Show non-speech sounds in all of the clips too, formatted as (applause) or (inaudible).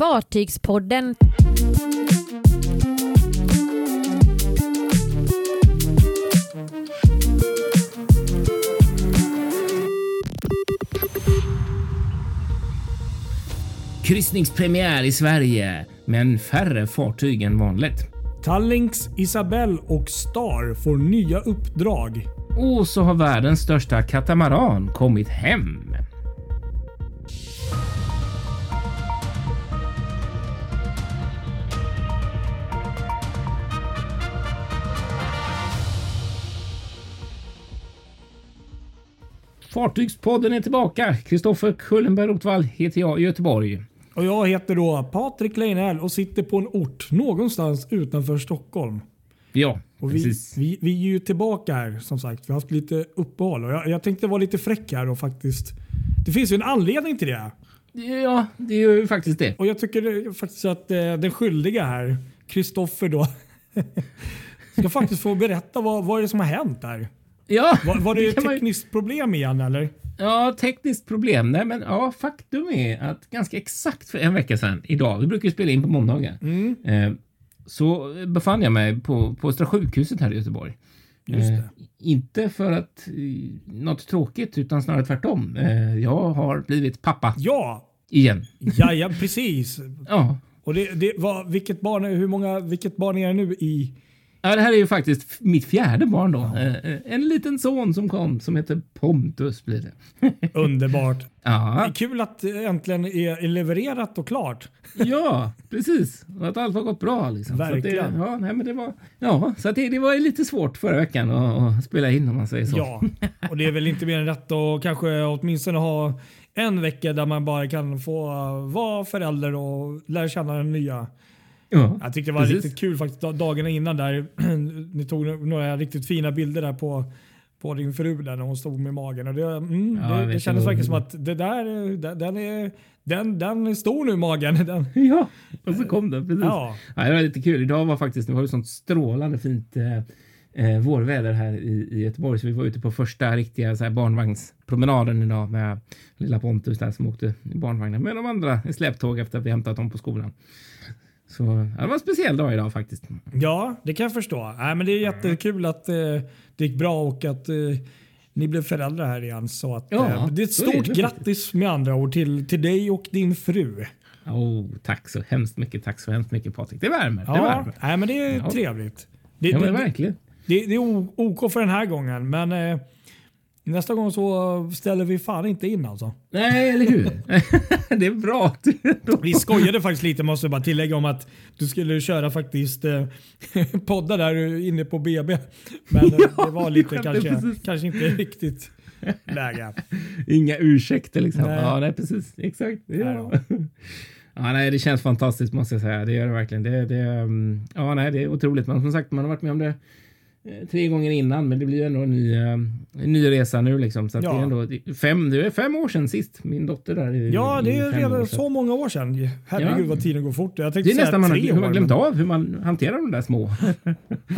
Fartygspodden. Kryssningspremiär i Sverige, men färre fartyg än vanligt. Tallinks Isabelle och Star får nya uppdrag. Och så har världens största katamaran kommit hem. Fartygspodden är tillbaka. Kristoffer Kullenberg Rotvall heter jag i Göteborg. Och jag heter då Patrik Leinell och sitter på en ort någonstans utanför Stockholm. Ja, Och vi, precis. vi, vi är ju tillbaka här som sagt. Vi har haft lite uppehåll och jag, jag tänkte vara lite fräck här och faktiskt. Det finns ju en anledning till det. Ja, det är ju faktiskt det. Och jag tycker faktiskt att eh, den skyldiga här, Kristoffer då, (laughs) ska faktiskt få berätta vad, vad är det som har hänt där. Ja, Var, var det ett kan man tekniskt problem igen eller? Ja, tekniskt problem. Nej, men ja, faktum är att ganska exakt för en vecka sedan idag, vi brukar ju spela in på måndagar, Mm. eh, så befann jag mig på, på Östra sjukhuset här i Göteborg. Just det. Eh, inte för att eh, något tråkigt, utan snarare tvärtom. Eh, jag har blivit pappa Ja, igen. ja, ja precis. Ja. Och det, det var, vilket, barn, hur många, vilket barn är det nu i? Ja, det här är ju faktiskt mitt fjärde barn då. Eh, eh, en liten son som kom som heter Pontus blir det. (laughs) Underbart. Det Ja, är kul att det äntligen är levererat och klart. (laughs) Ja, precis. Och att allt har gått bra. Liksom. Så Verkligen. Det, ja, nej, men det var, ja, så att det, det var lite svårt förra veckan att, att spela in om man säger så. Ja, och det är väl inte mer än rätt att kanske åtminstone ha en vecka där man bara kan få vara förälder och lära känna den nya. Ja, Jag tyckte det var precis. riktigt kul faktiskt da- dagarna innan där. (clears throat) Ni tog några riktigt fina bilder där på, på din fru där när hon stod med magen. Och det, mm, Ja, det, det kändes verkligen som att det där, den, den, är, den, den är stor nu magen. (laughs) Den, Ja, och så kom den. Precis. ja. Ja, det var lite kul. Idag var faktiskt, det var sånt strålande fint eh, eh, vårväder här i, i Göteborg, så vi var ute på första riktiga så här, barnvagnspromenaden idag med lilla Pontus där som åkte i barnvagnen med de andra i släptåg efter att vi hämtat dem på skolan. Så det var en speciell dag idag faktiskt. Ja, det kan jag förstå. Nej, men det är jättekul att eh, det gick bra och att eh, ni blev föräldrar här igen. Så att, Ja, eh, det är ett är stort det grattis med andra ord till, till dig och din fru. Oh, tack så hemskt mycket. Tack så hemskt mycket Patrik. Det värmer. Det Ja, värmer. nej, men det är Ja. trevligt. Det, Ja, det, men det, verkligen. det, det är OK för den här gången, men eh, nästa gång så ställer vi fan inte in alltså. Nej, eller hur? (laughs) det är bra. (laughs) Vi skojade faktiskt lite, måste jag bara tillägga, om att du skulle köra faktiskt eh, (laughs) podda där inne på BB. Men eh, Ja, det var lite kanske, precis. kanske inte riktigt läge. Inga ursäkter liksom. Nej. Ja, nej, precis. Exakt. Ja. ja, nej, det känns fantastiskt måste jag säga. Det gör det verkligen. Det, det, um, ja, nej, det är otroligt. Men som sagt, man har varit med om det tre gånger innan, men det blir ju ändå en ny, eh, en ny resa nu liksom. Så att Ja. det är ändå fem, det är fem år sedan sist. Min dotter där. är- Ja, det är redan så många år sedan. Herregud Ja. vad tiden går fort. Jag Det är nästan man har, hur man år, glömt men- av hur man hanterar de där små.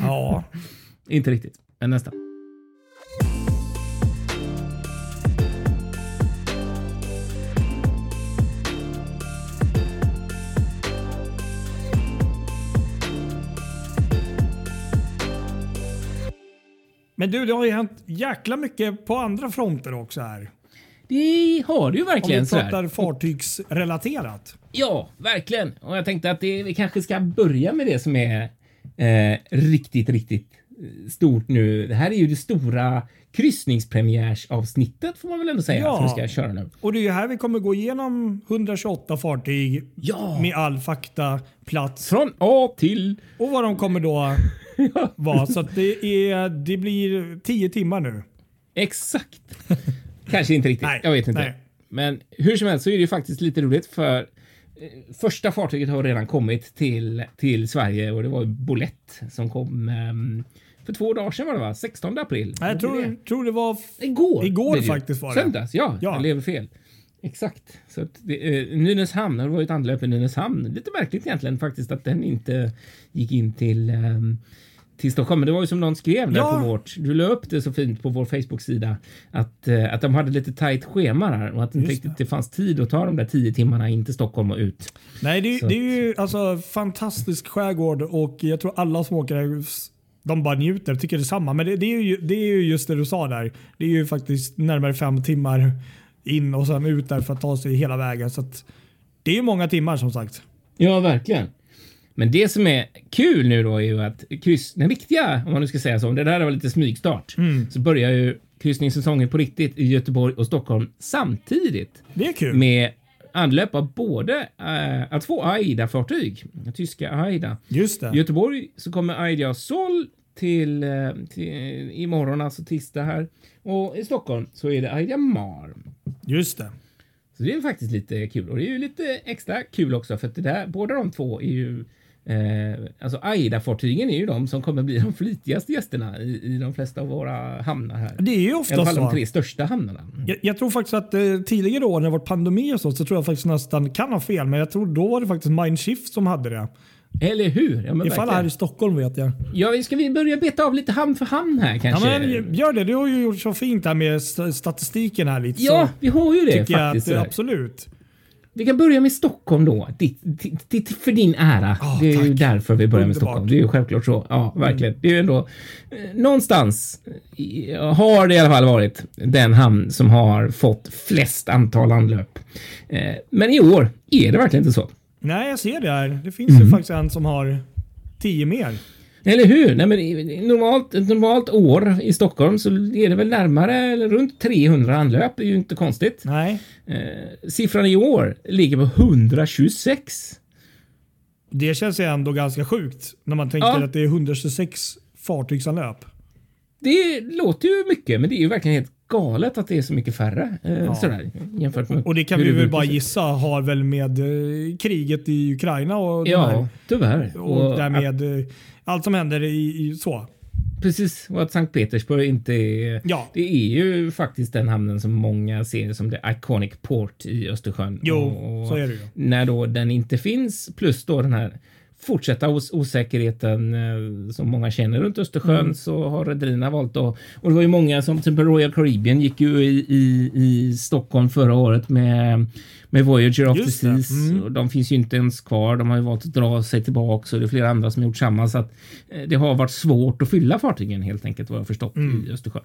Ja, (laughs) Inte riktigt, men nästan. Men du, det har ju hänt jäkla mycket på andra fronter också här. Det har det ju Om verkligen. vi så här. pratar fartygsrelaterat. Ja, verkligen. Och jag tänkte att det, vi kanske ska börja med det som är eh, riktigt, riktigt eh, stort nu. Det här är ju det stora kryssningspremiärsavsnittet får man väl ändå säga Ja. som vi ska köra nu. Och det är ju här vi kommer gå igenom 128 fartyg Ja. med all fakta, plats Från A till... och vad de kommer då vara. Så det, är, det blir 10 timmar nu. Exakt. Kanske inte riktigt. Nej, jag vet inte. nej. Men hur som helst så är det ju faktiskt lite roligt för eh, första fartyget har redan kommit till, till Sverige och det var Bolett som kom ehm, för två dagar sedan var det va? 16 april. Nej, Jag Var tror, det? tror det var... Igår. Igår det faktiskt var det. Söndags, ja. Ja. Jag lever fel. Exakt. Så att det, eh, Nynäshamn, det var ju ett anlöp i Nynäshamn. Lite märkligt egentligen faktiskt att den inte gick in till, ehm, till Stockholm. Men det var ju som någon skrev där Ja. på vårt. Du la upp det så fint på vår Facebook-sida att, eh, att de hade lite tajt schema där och att det inte riktigt det fanns tid att ta de där tio timmarna in till Stockholm och ut. Nej, det, Så det är ju alltså fantastisk skärgård och jag tror alla som åker där, de bara njuter och tycker detsamma. Men det, det, är ju, det är ju just det du sa där. Det är ju faktiskt närmare fem timmar in och sen ut där för att ta sig hela vägen. Så att, det är många timmar som sagt. Ja, verkligen. Men det som är kul nu då är ju att kryss, den riktiga, om man nu ska säga så, det där var lite smygstart, så börjar ju kryssningssäsongen på riktigt i Göteborg och Stockholm samtidigt Det är kul. med anlöp av både äh, två AIDA-fartyg, tyska AIDA. Just det. I Göteborg så kommer AIDA Sol till, eh, till imorgon, alltså tisdag här. Och i Stockholm så är det AIDA Mar. Just det. Så det är faktiskt lite kul och det är ju lite extra kul också för att det där, båda de två är ju Eh, alltså AIDA-fartygen är ju de som kommer bli (laughs) de flitigaste gästerna i, i de flesta av våra hamnar här. Det är ju I alla ofta fall de så. tre största hamnarna. Jag, jag tror faktiskt att eh, tidigare år när det var pandemi och så, så tror jag faktiskt nästan, kan ha fel, men jag tror då var det faktiskt Mindshift som hade det. Eller hur? Ja, men I fall verkligen. här i Stockholm vet jag. ja, ska vi börja beta av lite hamn för hamn här Ja, kanske? men gör det. Du har ju gjort så fint här med st- statistiken här lite. Ja, vi har ju det tycker jag faktiskt. att, sådär. absolut. Vi kan börja med Stockholm då. Ditt, ditt, för din ära. Ah, det är ju tack. därför vi börjar med Underbart. Stockholm. Det är ju självklart så. Ja, verkligen. Det är ju ändå eh, någonstans i- har det i alla fall varit den hamn som har fått flest antal anlöp. Eh, Men i år är det verkligen inte så. Nej, jag ser det här. Det finns Mm. ju faktiskt en som har tio mer. Eller hur? Nej, men normalt, ett normalt år i Stockholm så är det väl närmare eller runt 300 anlöp. Det är ju inte konstigt. Nej, Eh, siffran i år ligger på 126. det känns ju ändå ganska sjukt när man tänker Ja. att det är 126 fartygsanlöp. Det låter ju mycket, men det är ju verkligen helt galet att det är så mycket färre. Eh, sådär, jämfört med Och det kan vi väl bara gissa har väl med eh, kriget i Ukraina och, Ja, här, tyvärr. och att, därmed eh, allt som händer i, i så. precis, och att Sankt Petersburg inte är... Ja. Det är ju faktiskt den hamnen som många ser som det iconic port i Östersjön. Jo, och, så är det ju. När då den inte finns, plus då den här fortsätta os osäkerheten eh, som många känner runt Östersjön Mm. så har rederierna valt att... Och det var ju många som till exempel Royal Caribbean gick ju i, i, i Stockholm förra året med, med Voyager of the Just. Seas. Mm. Och De finns ju inte ens kvar. De har ju valt att dra sig tillbaka och det är flera andra som har gjort samma. Så att eh, det har varit svårt att fylla fartygen helt enkelt vad jag förstått Mm. i Östersjön.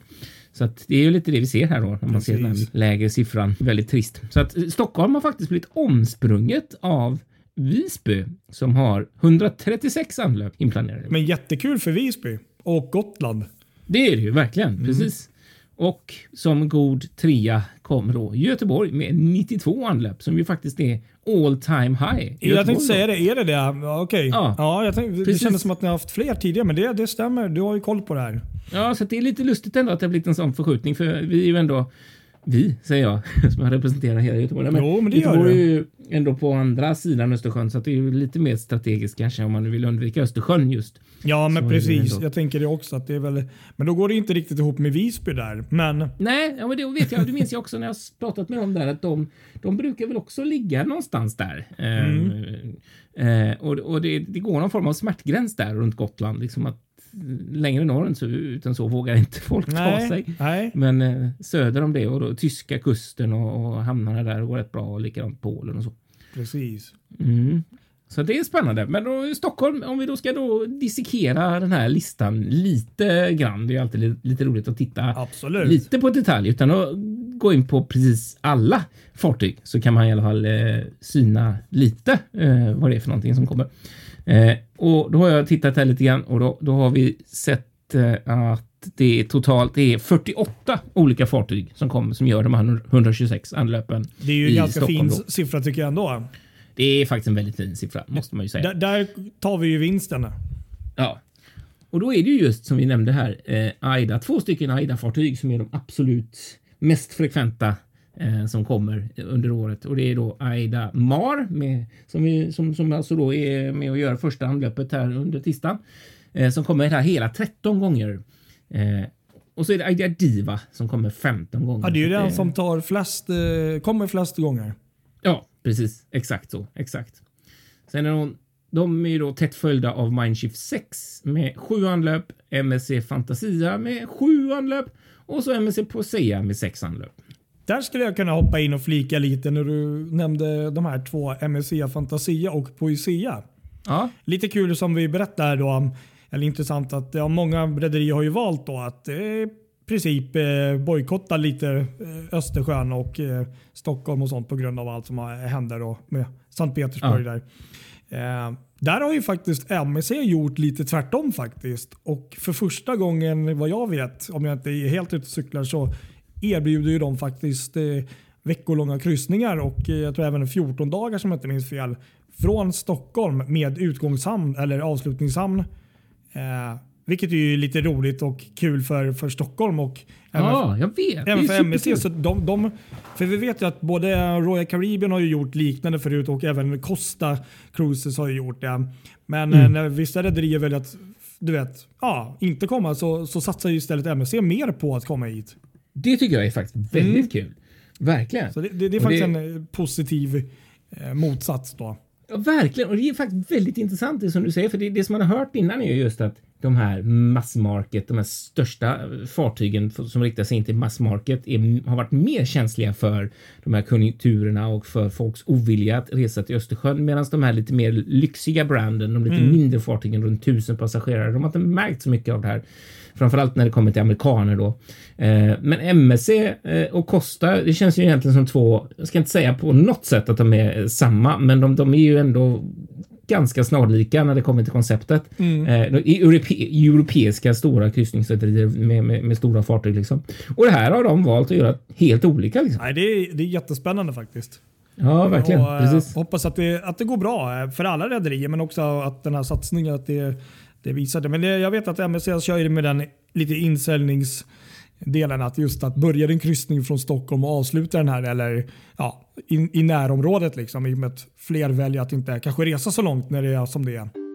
Så att det är ju lite det vi ser här då när man ser den Precis. lägre siffran. Väldigt trist. Så att eh, Stockholm har faktiskt blivit omsprunget av Visby som har 136 anlöp inplanerade. Men jättekul för Visby och Gotland. Det är det ju verkligen. Mm. Precis. Och som god trea kommer då Göteborg med 92 anlöp som ju faktiskt är all time high. Jag tänkte säga det. Är det det? Okej. Ja. Ja, jag tänkte, det kändes som att ni har haft fler tidigare, men det, det stämmer. Du har ju koll på det här. Ja, så det är lite lustigt ändå att det har blivit en sån förskjutning för vi är ju ändå vi, säger jag, (laughs) som jag representerar hela Göteborg. Jo, men det gör Göteborg du. är ju ändå på andra sidan Östersjön så det är ju lite mer strategiskt kanske om man nu vill undvika Östersjön just. Ja, men Så det precis. Jag tänker det också. Att det är väl, men då går det inte riktigt ihop med Visby där. Men Nej, ja, men det vet jag. Det minns jag också när jag pratat med dem där att de, de brukar väl också ligga någonstans där. Mm. Eh, eh, och och det, det går någon form av smärtgräns där runt Gotland. Liksom att längre norrut utan så vågar inte folk ta nej, sig. nej. Men eh, söder om det och då tyska kusten och, och hamnarna där går rätt bra och likadant Polen och så. Precis. Mm. Så det är spännande. Men då Stockholm, om vi då ska då dissekera den här listan lite grann. Det är alltid li- lite roligt att titta Absolut. lite på detalj utan att gå in på precis alla fartyg så kan man i alla fall eh, syna lite eh, vad det är för någonting som kommer. Eh, och då har jag tittat här lite grann och då, då har vi sett eh, att det är totalt det är 48 olika fartyg som kommer som gör de här 126 anlöpen. Det är ju en ganska Stockholm fin då. siffra tycker jag ändå. Det är faktiskt en väldigt fin siffra måste man ju säga. Där, där tar vi ju vinsten. Ja. Och då är det ju just som vi nämnde här, eh, AIDA, två stycken AIDA-fartyg som är de absolut mest frekventa eh, som kommer under året. Och det är då AIDA MAR med, som, vi, som, som alltså då är med och gör första anlöpet här under tisdagen. Eh, som kommer här hela 13 gånger. Eh, och så är det AIDA Diva som kommer 15 gånger. Ja, det är ju den som tar flest, eh, kommer flest gånger. Ja, precis. Exakt så. Exakt. Sen är någon De är ju då tätt följda av Mindshift 6 med sju anlöp, MSC Fantasia med sju anlöp och så MSC Posea med sex anlöp. Där skulle jag kunna hoppa in och flika lite när du nämnde de här två MSC Fantasia och Poesia. Ja, Lite kul som vi berättar då, eller intressant att ja, många rederier har ju valt då att eh, princip eh, bojkotta lite eh, Östersjön och eh, Stockholm och sånt på grund av allt som har- händer då med Sankt Petersburg Ja. där. Eh, där har ju faktiskt MSC gjort lite tvärtom faktiskt. Och för första gången vad jag vet, om jag inte är helt ute och cyklar, så erbjuder ju de faktiskt eh, veckolånga kryssningar och eh, jag tror även 14 dagar som jag inte minns fel. Från Stockholm med utgångshamn eller avslutningshamn. Eh, vilket är ju lite roligt och kul för, för Stockholm och även ja jag vet. Även för MSC. Så de, de, för vi vet ju att både Royal Caribbean har ju gjort liknande förut och även Costa Cruises har ju gjort det. Men Mm. eh, när vissa rederier väljer att du vet, ja, inte komma så, så satsar ju istället MSC mer på att komma hit. Det tycker jag är faktiskt väldigt kul. Verkligen. Mm. Så det, det, det är faktiskt det- en eh, positiv eh, motsats då. Ja, verkligen. Och det är faktiskt väldigt intressant det som du säger. För det, det som man har hört innan är ju just att de här massmarket, de här största fartygen f- som riktar sig in till massmarket är, har varit mer känsliga för de här konjunkturerna och för folks ovilja att resa till Östersjön. Medan de här lite mer lyxiga branden, de lite mindre fartygen runt tusen passagerare, de har inte märkt så mycket av det här. Framförallt när det kommer till amerikaner då. Eh, men MSC eh, och Costa, det känns ju egentligen som två, jag ska inte säga på något sätt att de är eh, samma, men de, de är ju ändå ganska snarlika när det kommer till konceptet. Eh, I europe, europeiska stora kryssningsrederier med, med, med stora fartyg liksom. Och det här har de valt att göra helt olika liksom. Nej, det, är, det är jättespännande faktiskt. Ja, verkligen. Och, eh, Precis. hoppas att det, att det går bra eh, för alla rederier men också att den här satsningen att det, det visar det. Men det, jag vet att MSC alltså kör ju med den lite insäljningsdelen att just att börja din kryssning från Stockholm och avsluta den här eller ja, i, i närområdet liksom i och med att fler väljer att inte kanske resa så långt när det är som det är.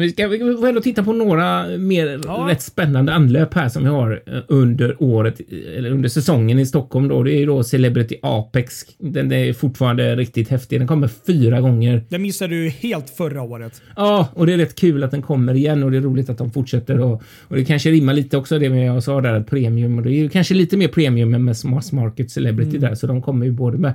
Vi ska, vi får ändå titta på några mer Ja. rätt spännande anlöp här som vi har eh, under året, eller under säsongen i Stockholm då. Det är ju då Celebrity Apex. Den är fortfarande riktigt häftig. Den kommer fyra gånger. Det missade du helt förra året. Ja, och det är rätt kul att den kommer igen och det är roligt att de fortsätter och, och det kanske rimmar lite också det med jag sa där att premium och det är ju kanske lite mer premium än med mass market celebrity där så de kommer ju både med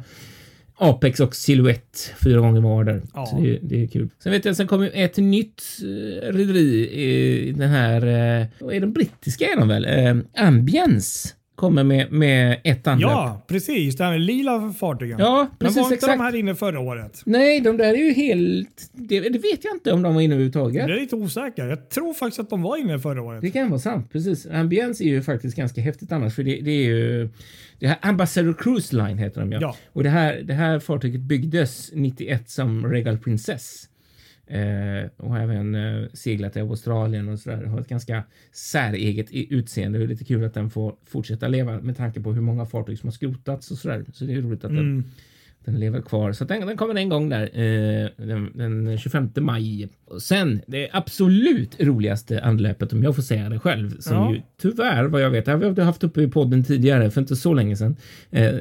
Apex och Silhouette fyra gånger var där. Ja. Så det, det är kul. Sen vet jag, sen kommer ju ett nytt uh, rederi i den här, uh, vad är de brittiska är de väl? Uh, Ambience kommer med, med ett anlöp. Ja, precis. Det här med lila fartygen. Ja, Men precis var inte exakt. de här inne förra året? Nej, de där är ju helt... Det, det vet jag inte om de var inne överhuvudtaget. Jag är lite osäker. Jag tror faktiskt att de var inne förra året. Det kan vara sant, precis. Ambience är ju faktiskt ganska häftigt annars, för det, det är ju... Det här Ambassador Cruise Line heter de ja. Ja. Och det här, det här fartyget byggdes 91 som Regal Princess. Eh, och även eh, seglat i Australien och sådär. Har ett ganska säreget utseende. Det är lite kul att den får fortsätta leva med tanke på hur många fartyg som har skrotats och sådär. Så det är roligt att Mm. den lever kvar. Så den, den kommer en gång där eh, den, den 25 maj. Och sen det absolut roligaste anlöpet om jag får säga det själv. Som Ja. ju tyvärr vad jag vet, det har haft uppe i podden tidigare för inte så länge sedan. Eh,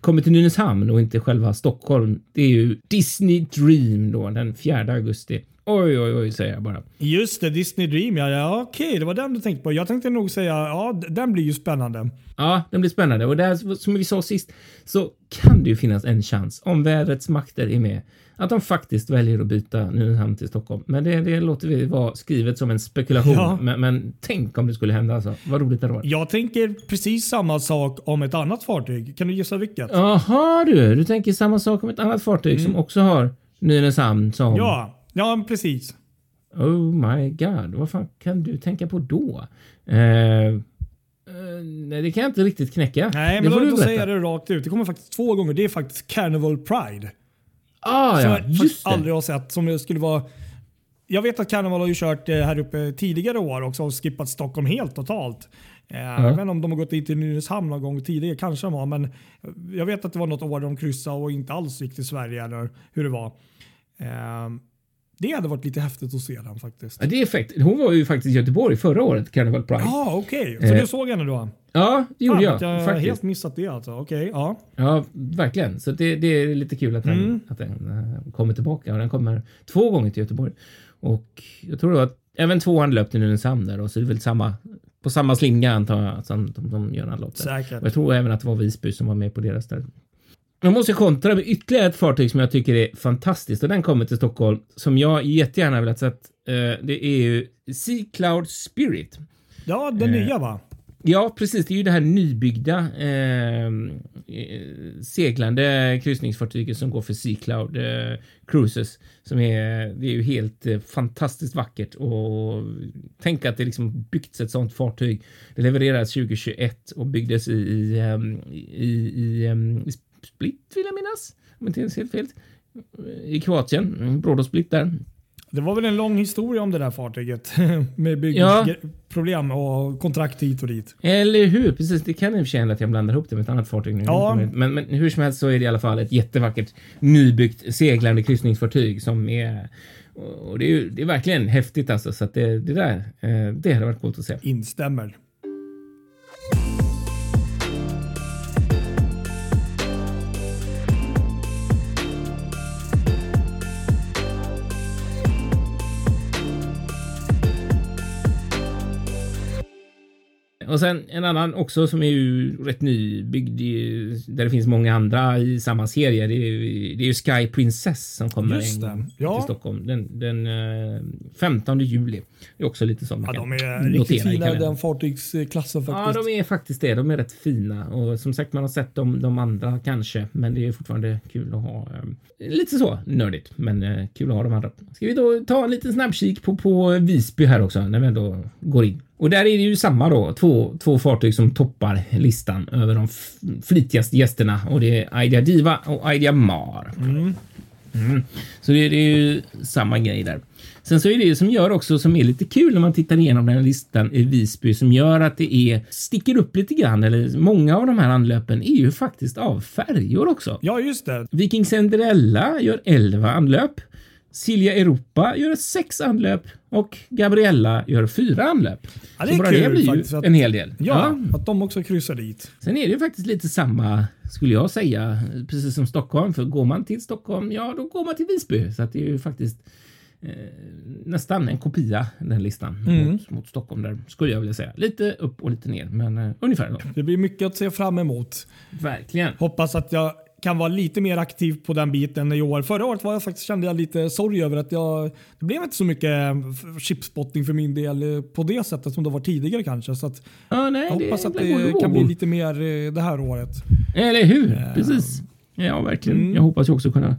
kommer till Nynäshamn och inte själva Stockholm. Det är ju Disney Dream då den 4 augusti. Oj, oj, oj säger jag bara. Just det, Disney Dream. Ja, ja okej, det var den du tänkte på. Jag tänkte nog säga, ja, den blir ju spännande. Ja, den blir spännande och där som vi sa sist så kan det ju finnas en chans om vädrets makter är med att de faktiskt väljer att byta Nynäshamn till Stockholm. Men det, det låter vi vara skrivet som en spekulation. Ja. Men, men tänk om det skulle hända alltså. Vad roligt det varit. Jag tänker precis samma sak om ett annat fartyg. Kan du gissa vilket? Jaha du, du tänker samma sak om ett annat fartyg som också har Nynäshamn som... Mm. Ja, ja precis. Oh my god, vad fan kan du tänka på då? Eh, eh, nej, det kan jag inte riktigt knäcka. Nej, men då, då säger jag det rakt ut. Det kommer faktiskt två gånger. Det är faktiskt Carnival Pride. Ah, som ja, jag just aldrig har sett. Som det skulle vara... Jag vet att Carnival har ju kört eh, här uppe tidigare år också och skippat Stockholm helt totalt. Eh, Jag vet inte om de har gått in till Nynäshamn någon gång tidigare, kanske de har. Men jag vet att det var något år de kryssade och inte alls gick till Sverige eller hur det var. Eh, Det hade varit lite häftigt att se den faktiskt. Ja, det är effekt. Hon var ju faktiskt i Göteborg förra året, Carnival Pride. Ja, okej. Så Eh, du såg henne då? Ja, det gjorde jag. jag har helt missat det alltså. Okej, ja. Ja, verkligen. Så det, det är lite kul att den, Mm. att den eh, kommer tillbaka. Och den kommer två gånger till Göteborg. Och jag tror att även tvåan löpte i Nynäshamn där. Och så är det väl samma, på samma slinga antar jag som de, de gör en lopp jag tror även att det var Visby som var med på deras där. Jag måste kontra med ytterligare ett fartyg som jag tycker är fantastiskt och den kommer till Stockholm som jag jättegärna vill ha sett. Eh, det är ju Sea Cloud Spirit. Ja, den Eh, nya va? Ja, precis. Det är ju det här nybyggda eh, eh, seglande kryssningsfartyget som går för Sea Cloud eh, Cruises. Som är, det är ju helt eh, fantastiskt vackert och tänk att det liksom byggts ett sånt fartyg. Det levererades 2021 och byggdes i, i, ehm, i, i, ehm, i Split vill jag minnas. Om inte ens helt fel. I Kroatien, mm, Brodo Split där. Det var väl en lång historia om det där fartyget. (laughs) Med Ja. byggproblem och kontrakt hit och dit. Eller hur? Precis, det kan i och för sig hända att jag blandar ihop det med ett annat fartyg nu. Ja. Men, men hur som helst så är det i alla fall ett jättevackert nybyggt seglande kryssningsfartyg som är och det är, ju, det är verkligen häftigt alltså. Så att det, det där, eh, det hade varit coolt att se. Instämmer. Och sen en annan också som är ju rätt nybyggd där det finns många andra i samma serie. Det är, det är ju Sky Princess som kommer Ja. till Stockholm den, den eh, 15 juli. Det är också lite som man Ja, kan de är notera riktigt fina i den fartygsklassen Ja, faktiskt. de är faktiskt det. De är rätt fina och som sagt, man har sett de, de andra kanske, men det är fortfarande kul att ha. Eh, lite så nördigt, men eh, kul att ha de andra. Ska vi då ta en liten snabbkik på, på Visby här också när vi ändå går in. Och där är det ju samma då, två, två fartyg som toppar listan över de flitigaste gästerna och det är Aidia Diva och Aidia Mar. Mm. Så det, det är ju samma grej där. Sen så är det som gör också som är lite kul när man tittar igenom den här listan i Visby som gör att det är sticker upp lite grann eller många av de här anlöpen är ju faktiskt av färjor också. Ja, just det. Viking Cinderella gör 11 anlöp. Silja Europa gör 6 anlöp och Gabriella gör 4 anlöp. Ja, det Så är bara kul det blir faktiskt ju att- en hel del. Ja, att de också kryssar dit. Sen är det ju faktiskt lite samma, skulle jag säga, precis som Stockholm. För går man till Stockholm, ja då går man till Visby. Så att det är ju faktiskt eh, nästan en kopia, den listan, Mm. mot, mot Stockholm där, skulle jag vilja säga. Lite upp och lite ner, men eh, ungefär då. Det blir mycket att se fram emot. Verkligen. Hoppas att jag kan vara lite mer aktiv på den biten i år. Förra året var jag faktiskt, kände jag lite sorg över att jag, det blev inte så mycket f- chipspotting för min del eh, på det sättet som det var tidigare kanske. Så att Ja, nej, jag det hoppas att är det kan bli lite mer eh, det här året. Eller hur? Precis. Ja, verkligen. Mm. Jag hoppas också kunna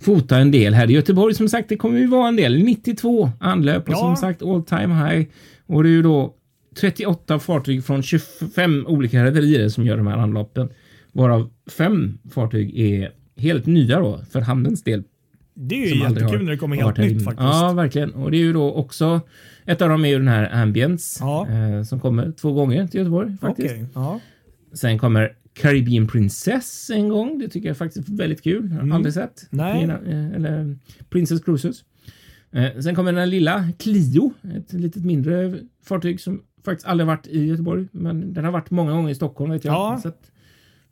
fota en del här i Göteborg. Som sagt, det kommer ju vara en del. 92 anlöp och Ja. som sagt all time high. Och det är ju då 38 fartyg från 25 olika rederier som gör de här anloppen. Varav fem fartyg är helt nya då för hamnens del. Det är ju jättekul har- när det kommer helt nytt faktiskt. Ja, verkligen. Och det är ju då också ett av dem är ju den här Ambience Ja. eh, som kommer två gånger till Göteborg faktiskt. Okej, ja. Sen kommer Caribbean Princess en gång. Det tycker jag faktiskt är väldigt kul. Jag har Mm. aldrig sett. Nej. Mina, eh, eller Princess Cruises. Eh, sen kommer den här lilla Clio. Ett litet mindre fartyg som faktiskt aldrig varit i Göteborg. Men den har varit många gånger i Stockholm vet jag. Ja. Så, att,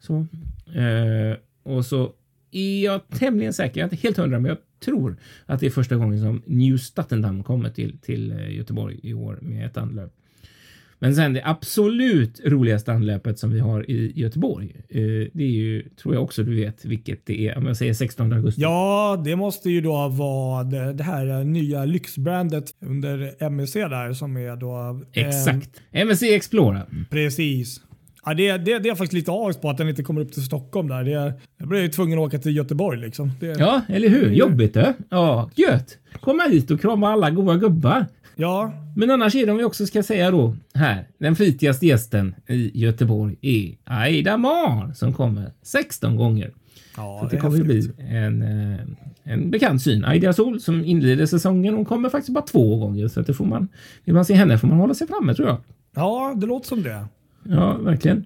så. Eh, och så är jag tämligen säker, jag är inte helt hundra, men jag tror att det är första gången som New Stattendam kommer till, till eh, Göteborg i år med ett anlöp. Men sen det absolut roligaste anlöpet som vi har i Göteborg. Eh, det är ju, tror jag också du vet vilket det är. Om jag säger 16 augusti. Ja, det måste ju då vara det, här nya lyxbrandet under MSC där som är då... eh, Exakt. MSC Explora. Precis. Ja, det, det, det är faktiskt lite avis på att den inte kommer upp till Stockholm. där. Det, jag blir ju tvungen att åka till Göteborg. Liksom. Det, Ja, eller hur? Jobbigt du. Ja, gött. Komma hit och krama alla goa gubbar. ja, Men annars är de vi också ska säga då här. Den flitigaste gästen i Göteborg är Aida Mar som kommer 16 gånger. ja Så det det kommer bli en, eh, en bekant syn. Aida Sol som inleder säsongen. Hon kommer faktiskt bara två gånger så att det får man. Vill man se henne får man hålla sig framme tror jag. Ja, det låter som det. Ja, verkligen.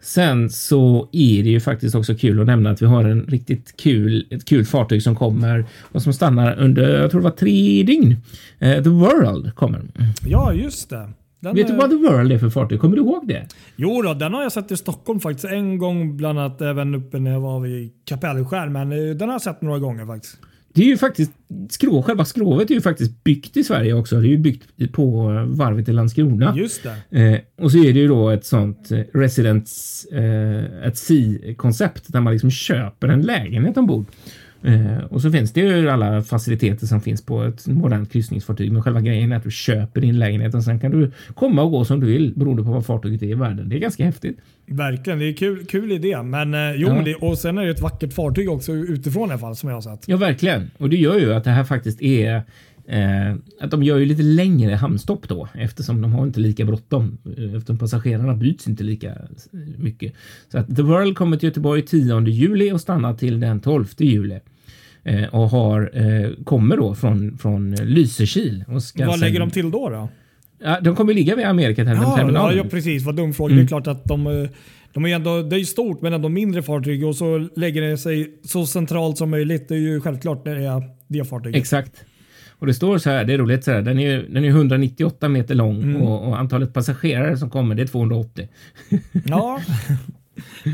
Sen så är det ju faktiskt också kul att nämna att vi har en riktigt kul, ett kul fartyg som kommer och som stannar under, jag tror det var tre dygn. Eh, The World kommer. Ja, just det. Den Vet är... du vad The World är för fartyg? Kommer du ihåg det? Jo då, den har jag sett i Stockholm faktiskt. En gång bland annat även uppe när jag var vid Kapellskär. Men eh, den har jag sett några gånger faktiskt. Det är ju faktiskt skrov, själva skrovet är ju faktiskt byggt i Sverige också. Det är ju byggt på varvet i Landskrona. Just det. Eh, och så är det ju då ett sånt eh, residence, eh, ett C-koncept där man liksom köper en lägenhet ombord. Eh, och så finns det ju alla faciliteter som finns på ett modernt kryssningsfartyg. Men själva grejen är att du köper din lägenhet och sen kan du komma och gå som du vill beroende på vad fartyget är i världen. Det är ganska häftigt. Verkligen, det är kul, kul idé. Men eh, jo, ja. det, och sen är det ett vackert fartyg också utifrån i alla fall som jag har sett. Ja, verkligen. Och det gör ju att det här faktiskt är Eh, att de gör ju lite längre hamnstopp då eftersom de har inte lika bråttom eh, eftersom passagerarna byts inte lika mycket. Så att The World kommer till Göteborg 10 juli och stannar till den 12 juli. Eh, och har, eh, kommer då från, från Lysekil. Och ska Vad lägger de till då? då? Ja, de kommer ligga vid Amerikaterminalen. Ja, ja, precis. Vad dum fråga. Mm. Det är klart att de, eh, de är ändå, det är stort men ändå mindre fartyg och så lägger det sig så centralt som möjligt. Det är ju självklart när det är det fartyget. Exakt. Och det står så här, det är roligt så här, den är, den är 198 meter lång mm. och, och, antalet passagerare som kommer det är 280. Ja, (laughs)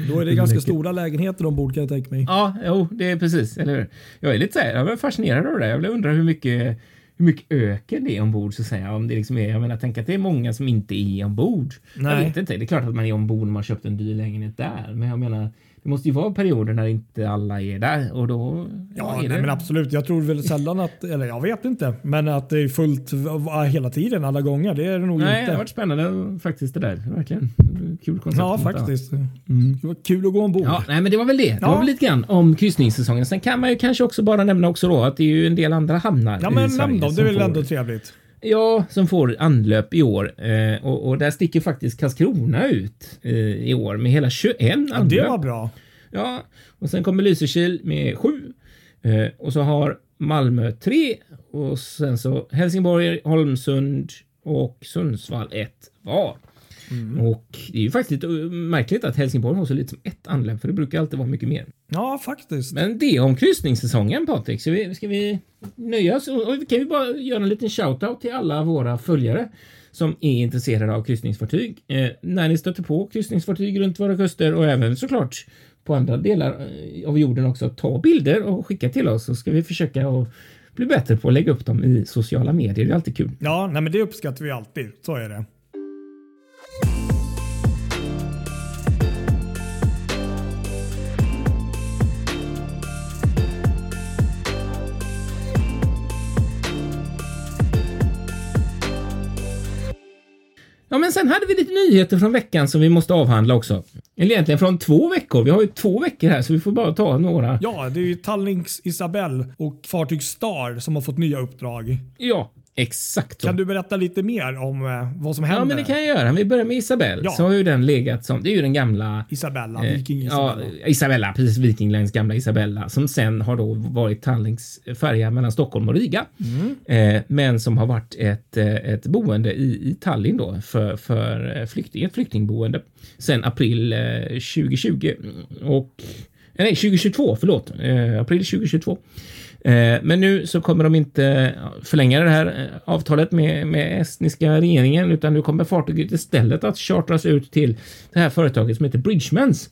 Då är det (laughs) ganska stora lägenheter ombord kan jag tänka mig. Ja, jo, det är precis. Eller hur? Jag är lite så här, jag är fascinerad av det. Jag undrar hur mycket, hur mycket öken det är ombord så att säga. Om det liksom är, jag menar, tänk att det är många som inte är ombord. Nej. Jag vet inte. Det är klart att man är ombord när man köpt en dyr lägenhet där, men jag menar, det måste ju vara perioder när inte alla är där och då. Ja, nej, det. men absolut. Jag tror väl sällan att, eller jag vet inte, men att det är fullt hela tiden alla gånger. Det är det nog nej, inte. Det har varit spännande faktiskt det där. Verkligen kul koncept. Ja, faktiskt. Mm. Det var kul att gå ombord. Ja, nej, men det var väl det. Det ja. var väl lite grann om kryssningssäsongen. Sen kan man ju kanske också bara nämna också då att det är ju en del andra hamnar. Ja, men nämn dem. Det är väl ändå trevligt. Ja, som får anlöp i år. Eh, och, och, där sticker faktiskt Karlskrona ut eh, i år med hela 21 anlöp. Ja, det var bra. Ja, och sen kommer Lysekil med 7. Eh, och så har Malmö 3 och sen så Helsingborg, Holmsund och Sundsvall 1 var. Mm. Och det är ju faktiskt märkligt att Helsingborg har så lite som ett anlägg, för det brukar alltid vara mycket mer. Ja, faktiskt. Men det om kryssningssäsongen Patrik. Ska vi, ska vi nöja oss? Och kan vi bara göra en liten shoutout till alla våra följare som är intresserade av kryssningsfartyg. Eh, när ni stöter på kryssningsfartyg runt våra kuster och även såklart på andra delar eh, av jorden också. Ta bilder och skicka till oss så ska vi försöka att bli bättre på att lägga upp dem i sociala medier. Det är alltid kul. Ja, nej, men det uppskattar vi alltid. Så är det. Men sen hade vi lite nyheter från veckan som vi måste avhandla också. Eller egentligen från två veckor. Vi har ju två veckor här så vi får bara ta några. Ja, det är ju Tallings Isabelle och fartyg Star som har fått nya uppdrag. Ja, Exakt. Så. Kan du berätta lite mer om eh, vad som händer? Ja, men det kan jag göra. Vi börjar med Isabelle. Ja. Så har ju den legat som, det är ju den gamla Isabella, eh, Viking Isabella. Ja, Isabella, precis. Viking Lines gamla Isabella som sen har då varit Tallings färja mellan Stockholm och Riga. Mm. Eh, men som har varit ett, eh, ett boende i, i Tallinn då för, för flykting, ett flyktingboende sen april eh, 2020 och nej, 2022, förlåt, eh, april 2022. Eh, men nu så kommer de inte förlänga det här eh, avtalet med, med estniska regeringen utan nu kommer fartyget istället att chartras ut till det här företaget som heter Bridgemans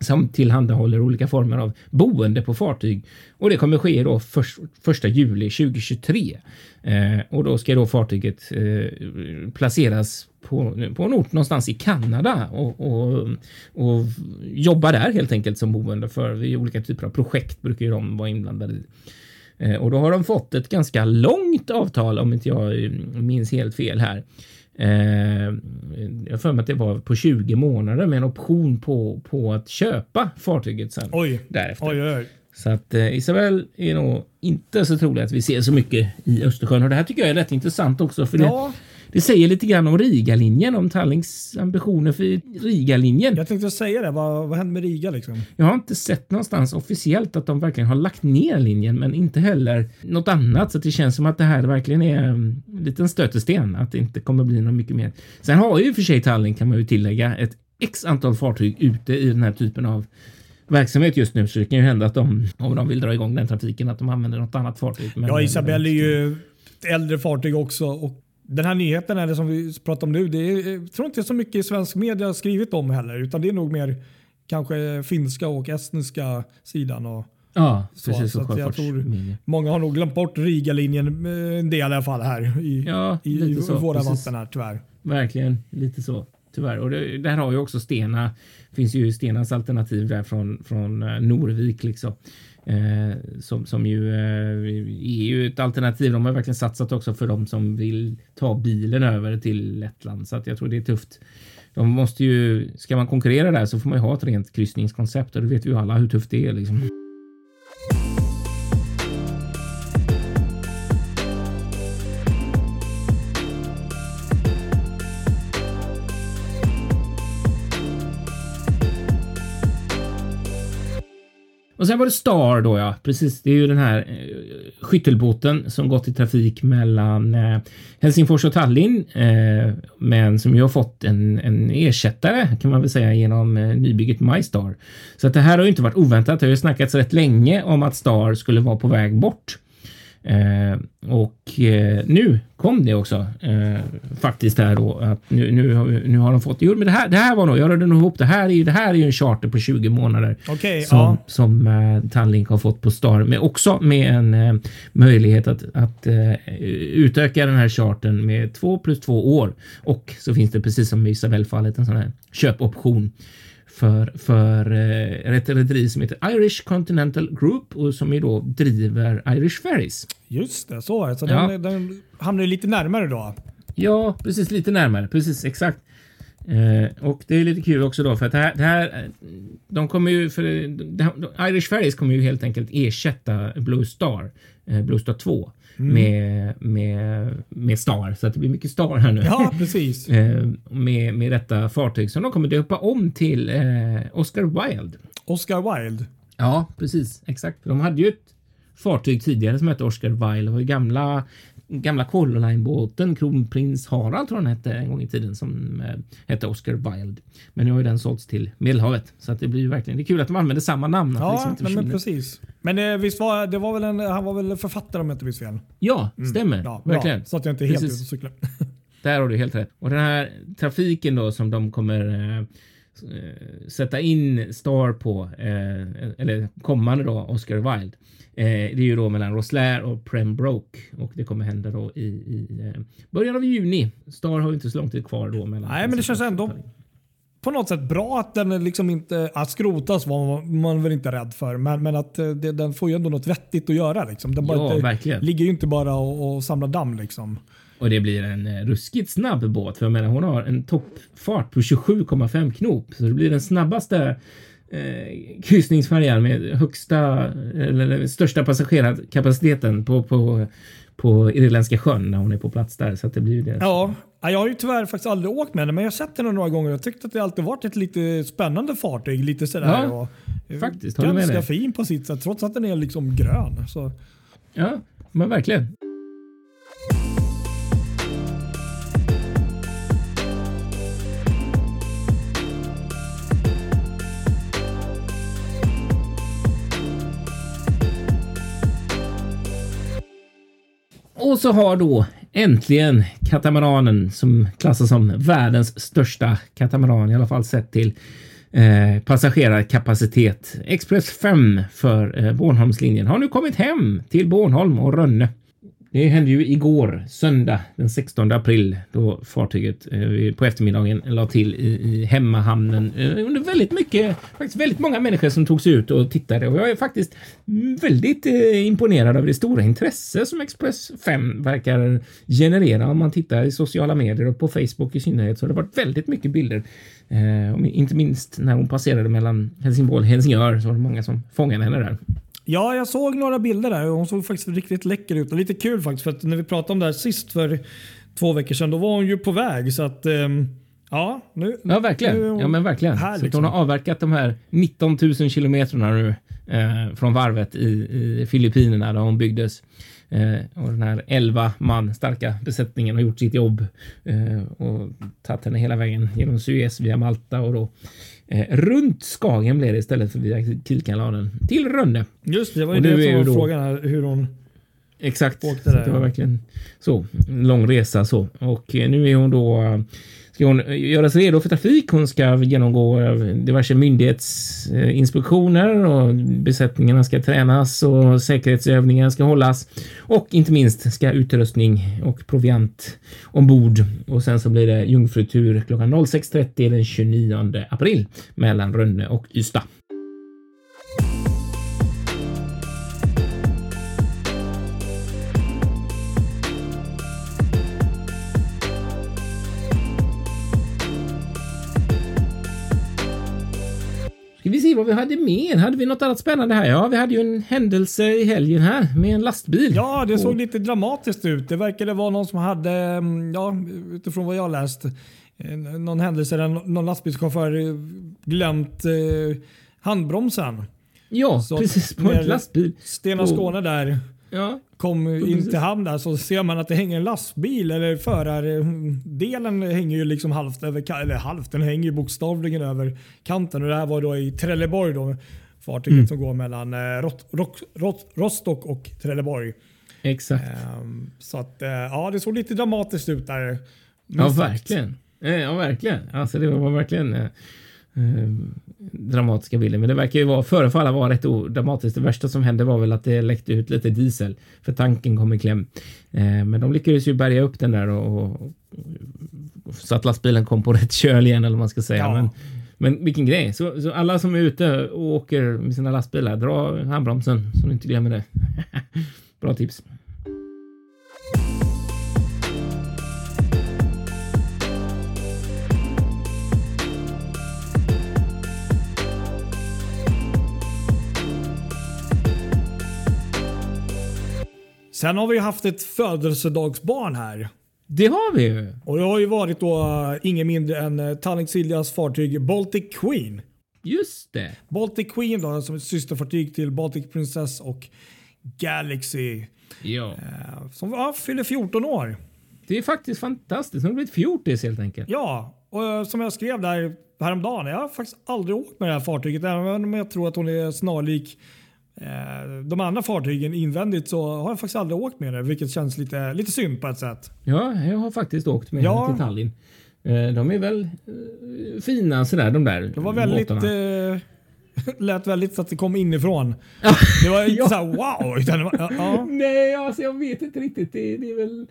som tillhandahåller olika former av boende på fartyg. Och det kommer ske då för, första juli 2023. Eh, och då ska då fartyget eh, placeras på, på en ort någonstans i Kanada och, och, och jobba där helt enkelt som boende för vid olika typer av projekt brukar ju de vara inblandade i. Eh, och då har de fått ett ganska långt avtal om inte jag minns helt fel här. Eh, jag för mig att det var på 20 månader med en option på, på att köpa fartyget sen. Oj. Därefter. Oj, oj. Så att eh, Isabel är nog inte så troligt att vi ser så mycket i Östersjön och det här tycker jag är rätt intressant också för ja. det, det säger lite grann om Riga-linjen, om Tallings ambitioner för Riga-linjen. Jag tänkte säga det. Vad, vad händer med Riga? Liksom? Jag har inte sett någonstans officiellt att de verkligen har lagt ner linjen, men inte heller något annat. Så det känns som att det här verkligen är en liten stötesten, att det inte kommer bli något mycket mer. Sen har ju för sig Tallinn, kan man ju tillägga, ett x antal fartyg ute i den här typen av verksamhet just nu. Så det kan ju hända att de, om de vill dra igång den trafiken, att de använder något annat fartyg. Men, ja, Isabelle är ju ett äldre fartyg också. Och den här nyheten eller som vi pratar om nu, det är, jag tror inte så mycket svensk media har skrivit om heller. Utan det är nog mer kanske finska och estniska sidan. Och, Ja, precis. Så, så jag tror många har nog glömt bort Riga-linjen eh, en del i alla fall här i, ja, i, i våra precis. vatten här tyvärr. Verkligen, lite så. Tyvärr. Och det, där har ju också Stena, finns ju Stenas alternativ där från, från eh, Norvik liksom. Eh, som, som ju eh, är ju ett alternativ. De har verkligen satsat också för de som vill ta bilen över till Lettland. Så att jag tror det är tufft. De måste ju, ska man konkurrera där så får man ju ha ett rent kryssningskoncept och det vet vi ju alla hur tufft det är liksom. Och sen var det Star då ja, precis. Det är ju den här eh, skyttelbåten som gått i trafik mellan eh, Helsingfors och Tallinn, eh, men som ju har fått en, en ersättare kan man väl säga genom eh, nybygget MyStar. Så att det här har ju inte varit oväntat. Det har ju snackats rätt länge om att Star skulle vara på väg bort. Eh, och eh, nu kom det också eh, faktiskt här då att nu, nu, har, nu har de fått. Jo, men det här, det här var nog. Jag rörde nog ihop det här. Är ju, det här är ju en charter på 20 månader okay, som, ja. som eh, Tallink har fått på Star, men också med en eh, möjlighet att, att eh, utöka den här charten med två plus två år. Och så finns det precis som i Isabelle-fallet en sån här köpoption för, för eh, ett rederi som heter Irish Continental Group och som ju då driver Irish Ferries. Just det, så Så ja. den, den hamnar lite närmare då? Ja, precis lite närmare. Precis exakt. Eh, och det är lite kul också då för att det här, det här de kommer ju för det, Irish Ferries kommer ju helt enkelt ersätta Blue Star, eh, Blue Star 2 mm. med, med, med Star. Så att det blir mycket Star här nu. Ja, precis. (laughs) eh, med, med detta fartyg som de kommer döpa om till eh, Oscar Wilde. Oscar Wilde? Ja, precis. Exakt. De hade ju ett fartyg tidigare som hette Oscar Wilde. Det var gamla gamla Colline-båten, Kronprins Harald tror han hette en gång i tiden, som eh, hette Oscar Wilde. Men nu har ju den sålts till Medelhavet så att det blir ju verkligen. Det är kul att de använder samma namn. Ja, liksom men, men, precis. Men eh, visst var det var väl en, han var väl författare om jag inte minns fel? Ja, mm. stämmer. Ja, verkligen. så att jag inte är helt ute cyklar. (laughs) Där har du helt rätt. Och den här trafiken då som de kommer eh, sätta in Star på, eh, eller kommande då, Oscar Wilde. Eh, det är ju då mellan Roslair och Pembroke och det kommer hända då i, i eh, början av juni. Star har ju inte så lång tid kvar då. Mellan Nej, men det känns ändå på något sätt bra att den liksom inte att skrotas var man väl inte rädd för. Men, men att eh, det, den får ju ändå något vettigt att göra. Liksom. Den bara ja, inte, verkligen. ligger ju inte bara och, och samlar damm. Liksom. Och det blir en eh, ruskigt snabb båt. För jag menar, hon har en toppfart på 27,5 knop. Så det blir den snabbaste eh, kryssningsfärjan med högsta eller största passagerarkapaciteten på, på, på Irländska sjön när hon är på plats där. Så det blir det. Ja, jag har ju tyvärr faktiskt aldrig åkt med den, men jag har sett den några gånger och tyckt att det alltid varit ett lite spännande fartyg. Lite sådär. Ja, och, faktiskt. Ganska fin på sitt sätt, trots att den är liksom grön. Så. Ja, men verkligen. Och så har då äntligen katamaranen som klassas som världens största katamaran, i alla fall sett till eh, passagerarkapacitet. Express 5 för eh, Bornholmslinjen har nu kommit hem till Bornholm och Rönne. Det hände ju igår, söndag den 16 april, då fartyget eh, på eftermiddagen la till i, i hemmahamnen. Eh, under väldigt mycket, faktiskt väldigt många människor som tog sig ut och tittade och jag är faktiskt väldigt eh, imponerad över det stora intresse som Express 5 verkar generera om man tittar i sociala medier och på Facebook i synnerhet så har det varit väldigt mycket bilder. Eh, inte minst när hon passerade mellan Helsingborg och Helsingör så var det många som fångade henne där. Ja, jag såg några bilder där och hon såg faktiskt riktigt läcker ut. Och lite kul faktiskt för att när vi pratade om det här sist för två veckor sedan, då var hon ju på väg. Så att, um, ja, nu, ja, verkligen. Nu ja, men verkligen. Här, så liksom. hon har avverkat de här 19 000 kilometrarna nu eh, från varvet i, i Filippinerna där hon byggdes Eh, och den här 11 man starka besättningen har gjort sitt jobb eh, och tagit henne hela vägen genom Suez via Malta och då eh, runt Skagen blev det istället för via Kielkanalen till Rönne. Just det, det var ju Och det som var då- frågan här, hur hon... Exakt. Åkte Så där, att det var verkligen så. Lång resa så. Och eh, nu är hon då ska hon göras redo för trafik. Hon ska genomgå eh, diverse myndighetsinspektioner och besättningarna ska tränas och säkerhetsövningar ska hållas. Och inte minst ska utrustning och proviant ombord. Och sen så blir det jungfrutur klockan 06.30 den 29 april mellan Rönne och Ystad. Ska vi se vad vi hade mer? Hade vi något annat spännande här? Ja, vi hade ju en händelse i helgen här med en lastbil. Ja, det såg Och- lite dramatiskt ut. Det verkade vara någon som hade, mm, ja, utifrån vad jag läst, någon händelse där någon lastbilschaufför glömt eh, handbromsen. Ja, Så precis på en lastbil. Stena Skåne där Ja, kom in till hamn där så ser man att det hänger en lastbil eller förardelen hänger ju liksom halvt över eller halvt, den hänger ju bokstavligen över kanten och det här var då i Trelleborg då fartyget Mm. som går mellan eh, Rot, Rot, Rot, Rostock och Trelleborg. exakt. Ehm, så att eh, ja, det såg lite dramatiskt ut där. Ja, verkligen. Eh, Ja, verkligen. Alltså, det var verkligen eh, dramatiska bilder. Men det verkar ju vara, förefalla vara rätt dramatiskt. Det värsta som hände var väl att det läckte ut lite diesel för tanken kom i kläm. Eh, men de lyckades ju bärga upp den där och, och, och så att lastbilen kom på rätt köl igen eller vad man ska säga. Ja. Men, men vilken grej. Så, så alla som är ute och åker med sina lastbilar, dra handbromsen så ni inte glömmer det. (laughs) Bra tips. Sen har vi haft ett födelsedagsbarn här. Det har vi ju. Och det har ju varit då eh, ingen mindre än uh, Tallink Siljas fartyg Baltic Queen. Just det. Baltic Queen då, som ett systerfartyg till Baltic Princess och Galaxy. Ja. eh, Som ja, fyller 14 år. Det är faktiskt fantastiskt. Hon har blivit fjortis helt enkelt. Ja, och som jag skrev där häromdagen. Jag har faktiskt aldrig åkt med det här fartyget. Även om jag tror att hon är snarlik de andra fartygen invändigt så har jag faktiskt aldrig åkt med det. Vilket känns lite, lite synd på ett sätt. Ja, jag har faktiskt åkt med Ja. till Tallinn. Eh, De är väl eh, fina sådär de där Det var väldigt... båtarna. Eh, (laughs) lät väldigt så att det kom inifrån. Det var inte Ja. såhär wow. Utan var, ja, ja. Nej, alltså jag vet inte riktigt. Det, det är väl...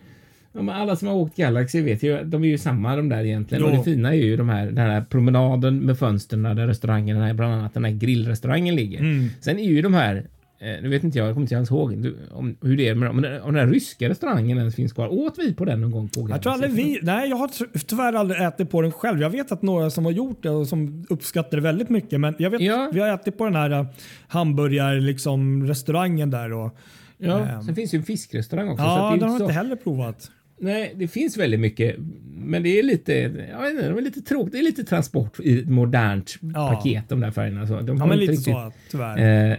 Ja, men alla som har åkt Galaxy vet ju de är ju samma de där egentligen. Jo. Och det fina är ju de här, den här promenaden med fönstren där restaurangen, här, bland annat den här grillrestaurangen ligger. Mm. Sen är ju de här, eh, nu vet inte jag, jag kommer inte ens ihåg du, om, hur det är med dem, men om den här ryska restaurangen ens finns kvar. Åt vi på den någon gång på Jag tror aldrig vi... Nej, jag har ty- tyvärr aldrig ätit på den själv. Jag vet att några som har gjort det och som uppskattar det väldigt mycket. Men jag vet, Ja. vi har ätit på den här uh, hamburgar liksom, restaurangen där. Och, Ja, Ehm. sen finns ju en fiskrestaurang också. så ja, den har jag inte heller provat. Nej, det finns väldigt mycket, men det är lite, jag vet inte, det är lite tråkigt. Det är lite transport i ett modernt Ja. paket de där färgerna. Så de Ja, har men lite riktigt så tyvärr. eh,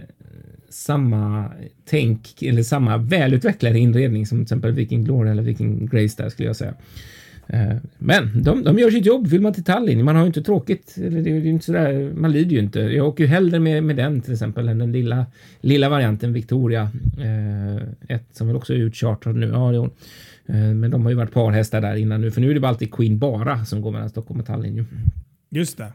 samma tänk eller samma välutvecklade inredning som till exempel Viking Glory eller Viking Grace där skulle jag säga. Eh, Men de, de gör sitt jobb. Vill man till Tallinn, man har ju inte tråkigt. Eller det är inte sådär, man lider ju inte. Jag åker ju hellre med, med den till exempel än den lilla, lilla varianten Victoria. Eh, ett som väl också är utchartrad nu. Ja, det är hon. Eh, men de har ju varit parhästar där innan nu, för nu är det Baltic alltid Queen bara som går mellan Stockholm och Tallinn. Just det.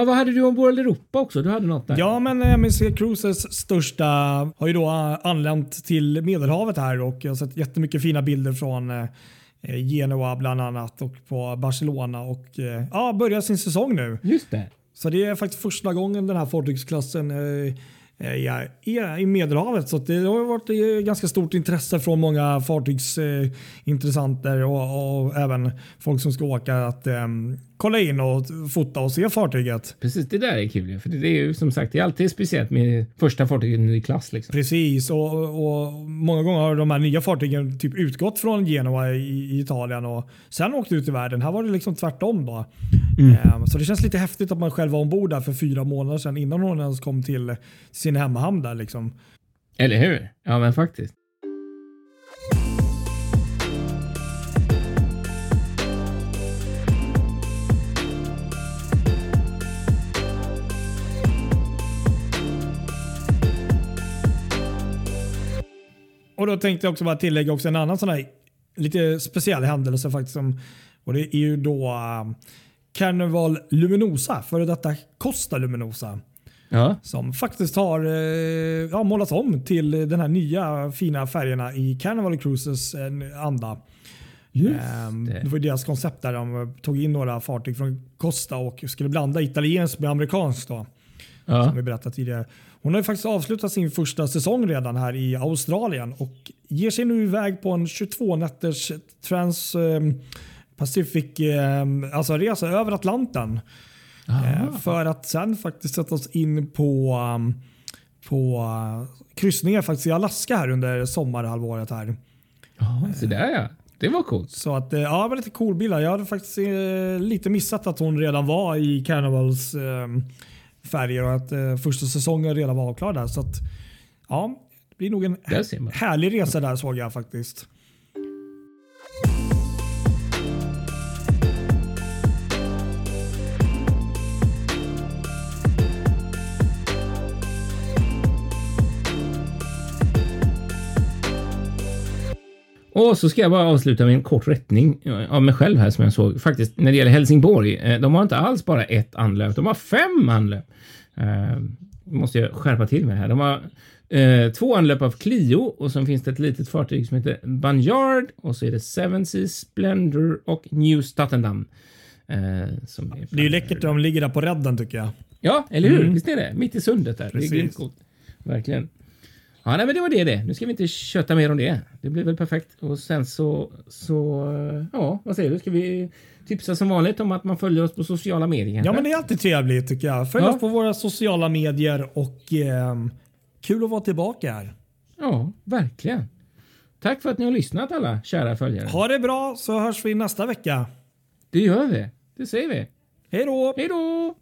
Ja, vad hade du om World Europa också? Du hade något där? Ja, men eh, MSC Cruises största har ju då eh, anlänt till Medelhavet här och jag har sett jättemycket fina bilder från eh, Genoa bland annat och på Barcelona och ja, börjar sin säsong nu. Just det. Så det är faktiskt första gången den här fartygsklassen är, i Medelhavet. Så det har varit ganska stort intresse från många fartygsintressenter och, och även folk som ska åka att kolla in och fota och se fartyget. Precis, det där är kul. För det är ju som sagt, det är alltid speciellt med första fartyget i klass. Liksom. Precis, och, och många gånger har de här nya fartygen typ utgått från Genua i, i Italien och sen åkt ut i världen. Här var det liksom tvärtom. Då. Mm. Så det känns lite häftigt att man själv var ombord där för fyra månader sedan innan hon ens kom till sin hemmahamn där. Liksom. Eller hur? Ja, men faktiskt. Och då tänkte jag också bara tillägga också en annan sån här lite speciell händelse faktiskt. Som, och det är ju då uh, Carnival Luminosa, före detta Costa Luminosa. Ja. Som faktiskt har uh, ja, målats om till den här nya fina färgerna i Carnival Cruises uh, anda. Um, det. det var deras koncept där de tog in några fartyg från Costa och skulle blanda italienskt med amerikanskt. Då, ja. Som vi berättade tidigare. Hon har faktiskt avslutat sin första säsong redan här i Australien och ger sig nu iväg på en 22 nätters Trans eh, Pacific eh, alltså resa över Atlanten. Eh, för att sen faktiskt sätta oss in på, um, på kryssningar faktiskt i Alaska här under sommarhalvåret. här. Ja, så där ja. Det var coolt. Så att, ja, det var lite cool bilar. Jag hade faktiskt eh, lite missat att hon redan var i Carnivals eh, färger och att eh, första säsongen redan var avklarad. Så att, ja, det blir nog en härlig resa där såg jag faktiskt. Och så ska jag bara avsluta med en kort rättning av mig själv här som jag såg. Faktiskt när det gäller Helsingborg. Eh, de har inte alls bara ett anlöp, de har fem anlöp. Uh, måste jag skärpa till mig här. De har uh, två anlöp av Clio och sen finns det ett litet fartyg som heter Banyard och så är det Seven Seas Splendor och New Statendam. Uh, som är det är ju läckert att de ligger där på redden tycker jag. Ja, eller hur? Mm. Visst är det? Mitt i sundet där. Precis. Det är grymt coolt. Verkligen. Ja, nej, men det var det det. Nu ska vi inte köta mer om det. Det blir väl perfekt. Och sen så, så ja, vad säger du? Ska vi tipsa som vanligt om att man följer oss på sociala medier? Ja, men det är alltid trevligt tycker jag. Följ ja. oss på våra sociala medier och eh, kul att vara tillbaka här. Ja, verkligen. Tack för att ni har lyssnat alla kära följare. Ha det bra så hörs vi nästa vecka. Det gör vi. Det säger vi. Hej då! Hej då!